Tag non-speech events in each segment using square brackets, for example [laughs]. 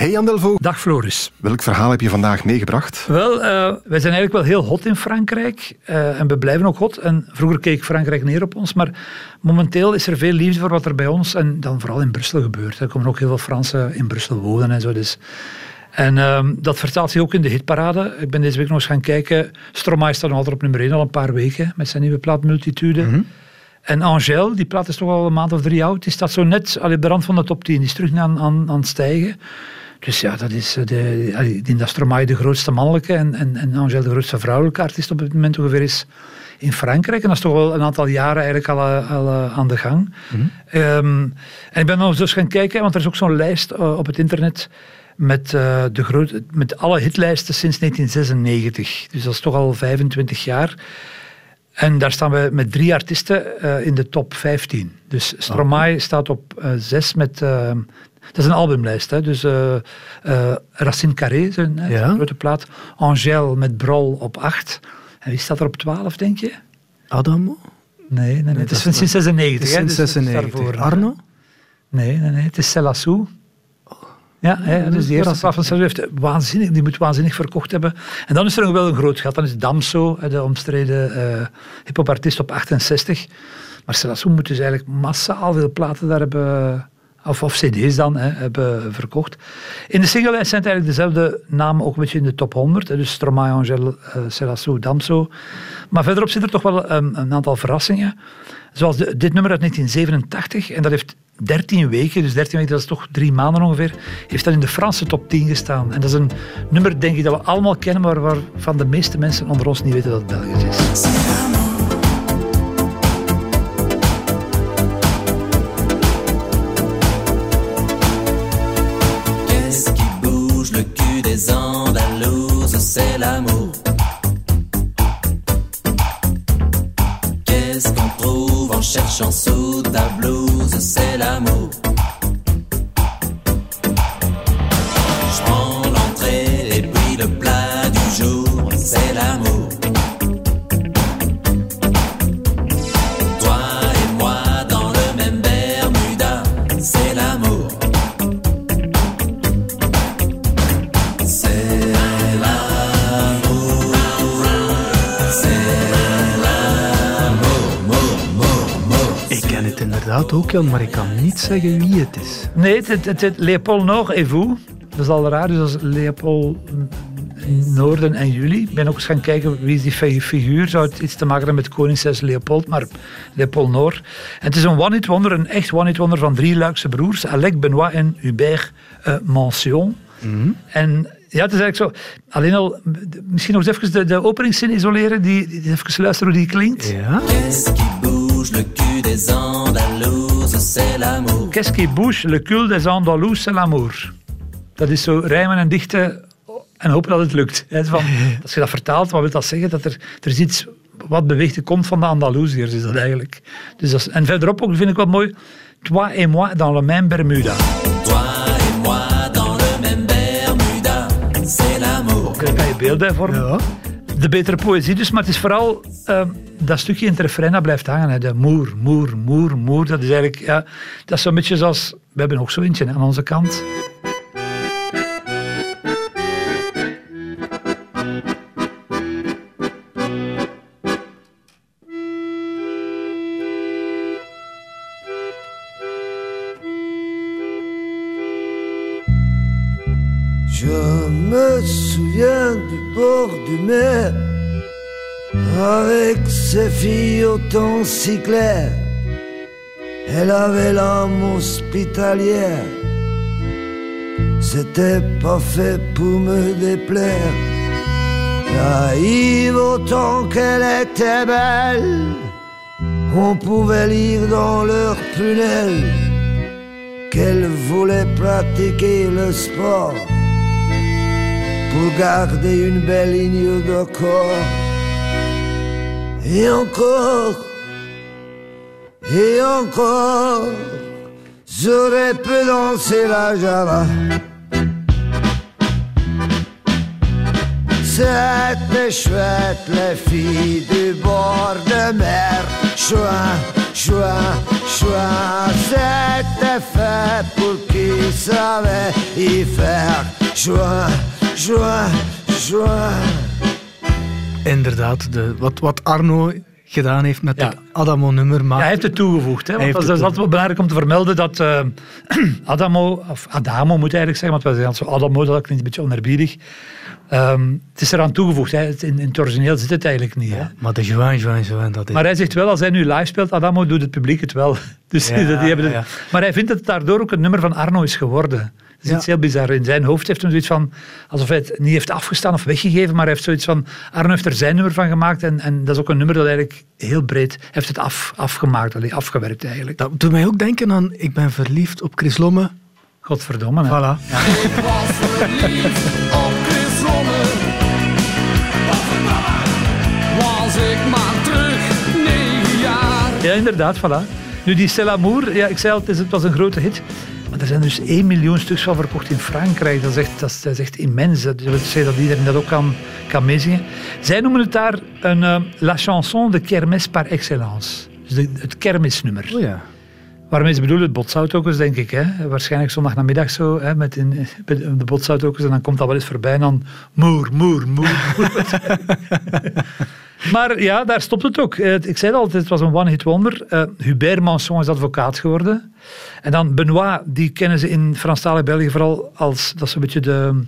Hey Jan Delvo. Dag Floris. Welk verhaal heb je vandaag meegebracht? Wel, uh, wij zijn eigenlijk wel heel hot in Frankrijk. Uh, en we blijven ook hot. En vroeger keek Frankrijk neer op ons. Maar momenteel is er veel liefde voor wat er bij ons en dan vooral in Brussel gebeurt. Er komen ook heel veel Fransen in Brussel wonen en zo. Dus en um, dat vertaalt zich ook in de hitparade. Ik ben deze week nog eens gaan kijken. Stromae staat nog altijd op nummer 1 al een paar weken met zijn nieuwe plaat Multitude. Mm -hmm. En Angèle, die plaat is toch al een maand of drie oud, die staat zo net aan de rand van de top 10. Die is terug aan, aan, aan het stijgen. Dus ja, dat is de, ik denk dat Stromae de grootste mannelijke en, en, en Angèle de grootste vrouwelijke artiest op het moment ongeveer is in Frankrijk. En dat is toch wel een aantal jaren eigenlijk al, al aan de gang. Mm -hmm. um, en ik ben nog eens dus gaan kijken, want er is ook zo'n lijst op het internet met, uh, de groot, met alle hitlijsten sinds 1996. Dus dat is toch al 25 jaar. En daar staan we met drie artiesten uh, in de top 15. Dus Stromae oh. staat op uh, 6 met... Uh, dat is een albumlijst, hè? dus Racine Carré, zijn ja. grote plaat. Angèle met Brol op 8. En wie staat er op 12, denk je? Adamo? Nee, nee, nee, nee het is van sinds 96. Sinds 96. Dus Arno? Nee, nee, nee, het is Celassou. Ja, hè, dus die eerste plaat van Sergio heeft waanzinnig, die moet waanzinnig verkocht hebben. En dan is er nog wel een groot gat. Dan is Damso, de omstreden uh, hiphopartiest op 68. Maar Selassou moet dus eigenlijk massaal veel platen daar hebben... Of, of cd's dan, hè, hebben verkocht. In de singlelijst zijn eigenlijk dezelfde namen ook een beetje in de top 100. Hè, dus Stromae, Angel, uh, Damso. Maar verderop zit er toch wel um, een aantal verrassingen. Zoals dit nummer uit 1987. En dat heeft 13 weken, dus 13 weken, dat is toch drie maanden ongeveer, heeft dat in de Franse top 10 gestaan. En dat is een nummer, denk ik, dat we allemaal kennen, maar waarvan de meeste mensen onder ons niet weten dat het Belgisch is. C'est l'amour. Qu'est-ce qu'on trouve en cherchant sous ta het inderdaad ook, Jan, maar ik kan niet zeggen wie het is. Nee, het, het, het, het Leopold Nord et vous. Dat is al raar, dus dat is Leopold Noorden en jullie. Ik ben ook eens gaan kijken wie is die fi- figuur. Zou het iets te maken hebben met koningszes Leopold, maar Leopold Noord. En het is een one-hit wonder, een echt one-hit wonder van drie Luikse broers. Alec, Benoît en Hubert uh, Mention. En ja, het is eigenlijk zo. Alleen al, misschien nog eens even de, de openingszin isoleren, die, die, even luisteren hoe die klinkt. Ja? Des Andalouses, c'est l'amour. Qu'est-ce qui bouge le cul des Andalous, c'est l'amour. Dat is zo rijmen en dichten en hopen dat het lukt. Hè, Van, [laughs] als je dat vertaalt, wat wil dat zeggen? Dat er, er is iets wat beweegt de kont van de Andalusiërs, is dat eigenlijk. Dus dat is, en verderop ook vind ik wel mooi. Toi et moi dans le même Bermuda. Toi et moi dans le même Bermuda, c'est l'amour. Daar kan je beeld bij vormen. Ja. De betere poëzie dus, maar het is vooral uh, dat stukje in het refrein dat blijft hangen. Hè. De moer, moer, moer, moer. Dat is eigenlijk, ja, dat is zo'n beetje zoals, we hebben ook zo eentje hè, aan onze kant. Avec ses filles au temps si clair. Elle avait l'âme hospitalière, c'était pas fait pour me déplaire. Naïve autant qu'elle était belle, on pouvait lire dans leurs prunelles qu'elle voulait pratiquer le sport pour garder une belle ligne de corps. Et encore, et encore, j'aurais pu danser la java. C'était chouette, les filles du bord de mer. Chouin, chouin, chouin. C'était fait pour qui savait y faire. Chouin, chouin, chouin. Inderdaad, de, wat, wat Arno gedaan heeft met Ja. het Adamo-nummer. Maar Ja, hij heeft het toegevoegd. Hè? Want dat is altijd wel belangrijk om te vermelden dat eh, [clears throat] Adamo, of Adamo moet eigenlijk zeggen, want wij zeggen altijd zo Adamo, dat klinkt een beetje onerbiedig. Ehm, het is eraan toegevoegd. Hè? In, in het origineel zit het eigenlijk niet. Hè? maar de Join, Join, Join, dat is... Maar hij zegt wel, als hij nu live speelt, Adamo doet het publiek het wel. [laughs] Dus Ja, die hebben het- ja. Maar hij vindt dat het daardoor ook een nummer van Arno is geworden. Dat is Ja. iets heel bizar. In zijn hoofd heeft hij zoiets van, alsof hij het niet heeft afgestaan of weggegeven, maar hij heeft zoiets van, Arno heeft er zijn nummer van gemaakt en, en dat is ook een nummer dat eigenlijk heel breed heeft het af, afgemaakt, allee, afgewerkt eigenlijk. Dat doet mij ook denken aan Ik ben verliefd op Chris Lomme. Godverdomme. hè. Voilà. Ik was verliefd op Chris Lomme. Was ik maar terug, negen jaar. Ja, inderdaad, voilà. Nu, die C'est l'amour, ja, ik zei al, het was een grote hit. Maar er zijn dus 1 miljoen stuks van verkocht in Frankrijk. Dat is echt, dat immens. Dat wil zeggen dat iedereen dat ook kan, kan meezingen. Zij noemen het daar een eh, La chanson de kermis par excellence. Dus het kermisnummer. Oh ja. Waarmee ze bedoelen botsauto's, denk ik. Hè? Waarschijnlijk zondagnamiddag zo, hè, met de botsauto's. En dan komt dat wel eens voorbij en dan moer, moer, moer. moer. [laughs] maar ja, daar stopt het ook. Eh, Ik zei altijd, het was een one-hit wonder. Eh, Hubert Manson is advocaat geworden. En dan Benoit, die kennen ze in Franstalig België vooral als, dat is een beetje de...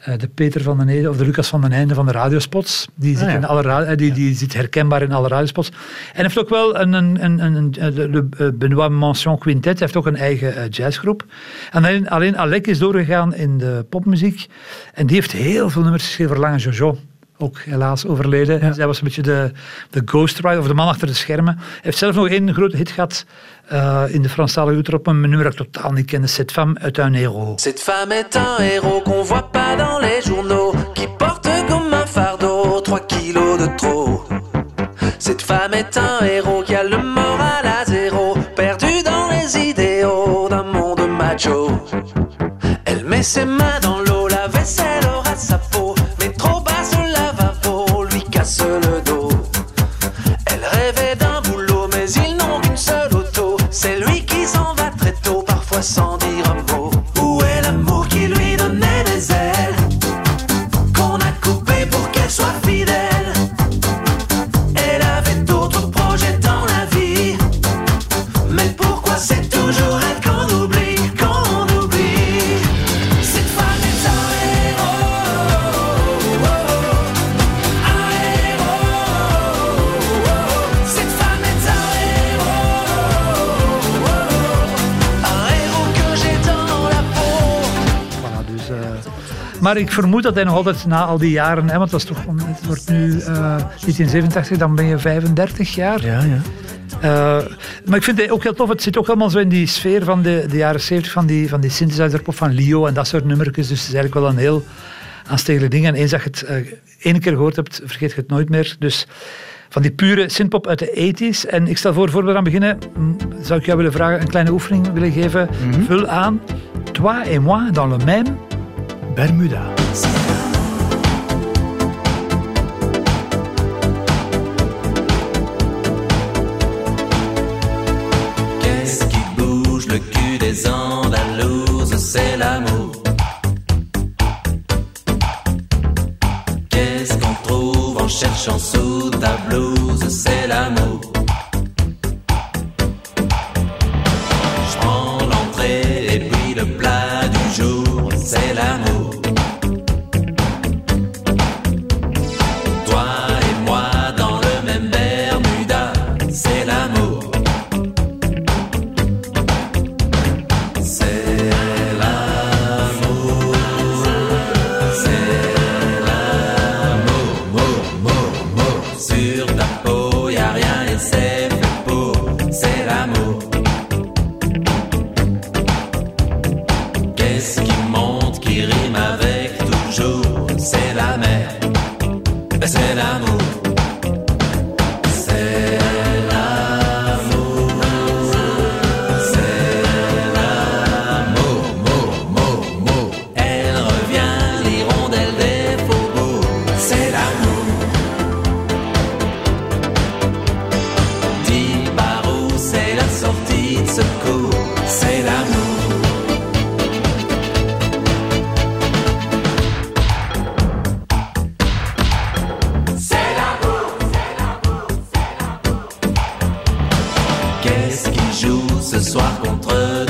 eh, de Peter van den Einde of de Lucas van den Einde van de radiospots. Die zit, Ah, ja. in alle eh, die, die zit herkenbaar in alle radiospots. En heeft ook wel een, een, een, een, een- de, de eh, Benoît Mansion Quintet. Heeft ook een eigen jazzgroep. En alleen, alleen Alec is doorgegaan in de popmuziek. En die heeft heel veel nummers geschreven voor Lange Jojo. Ook helaas overleden. Ja. Zij was een beetje de, de ghostwriter, of de man achter de schermen. Hij heeft zelf nog één grote hit gehad eh, in de Franstalige Utrecht. Een nummer dat ik totaal niet kende. Cette femme est un héros. Cette femme est un héros qu'on voit pas dans les journaux, qui porte comme un fardeau 3 kilos de trop. Cette femme est un héros qui a le moral à zéro, perdu dans les idéaux d'un monde macho. Elle met ses mains dans maar ik vermoed dat hij nog altijd na al die jaren, hè, want dat is toch, het wordt nu eh 1987, dan ben je 35 jaar. Ja, ja. Eh, maar ik vind het ook heel tof. Het zit ook helemaal zo in die sfeer van de, de jaren 70, van die, van die synthesizerpop van Lio en dat soort nummertjes. Dus het is eigenlijk wel een heel aanstekelijk ding. En eens dat je het één keer gehoord hebt, vergeet je het nooit meer. Dus van die pure synthpop uit de 80s. En ik stel voor, voor we eraan beginnen, zou ik jou willen vragen, een kleine oefening willen geven. Vul aan. Toi et moi dans le même. Bermuda. Contre.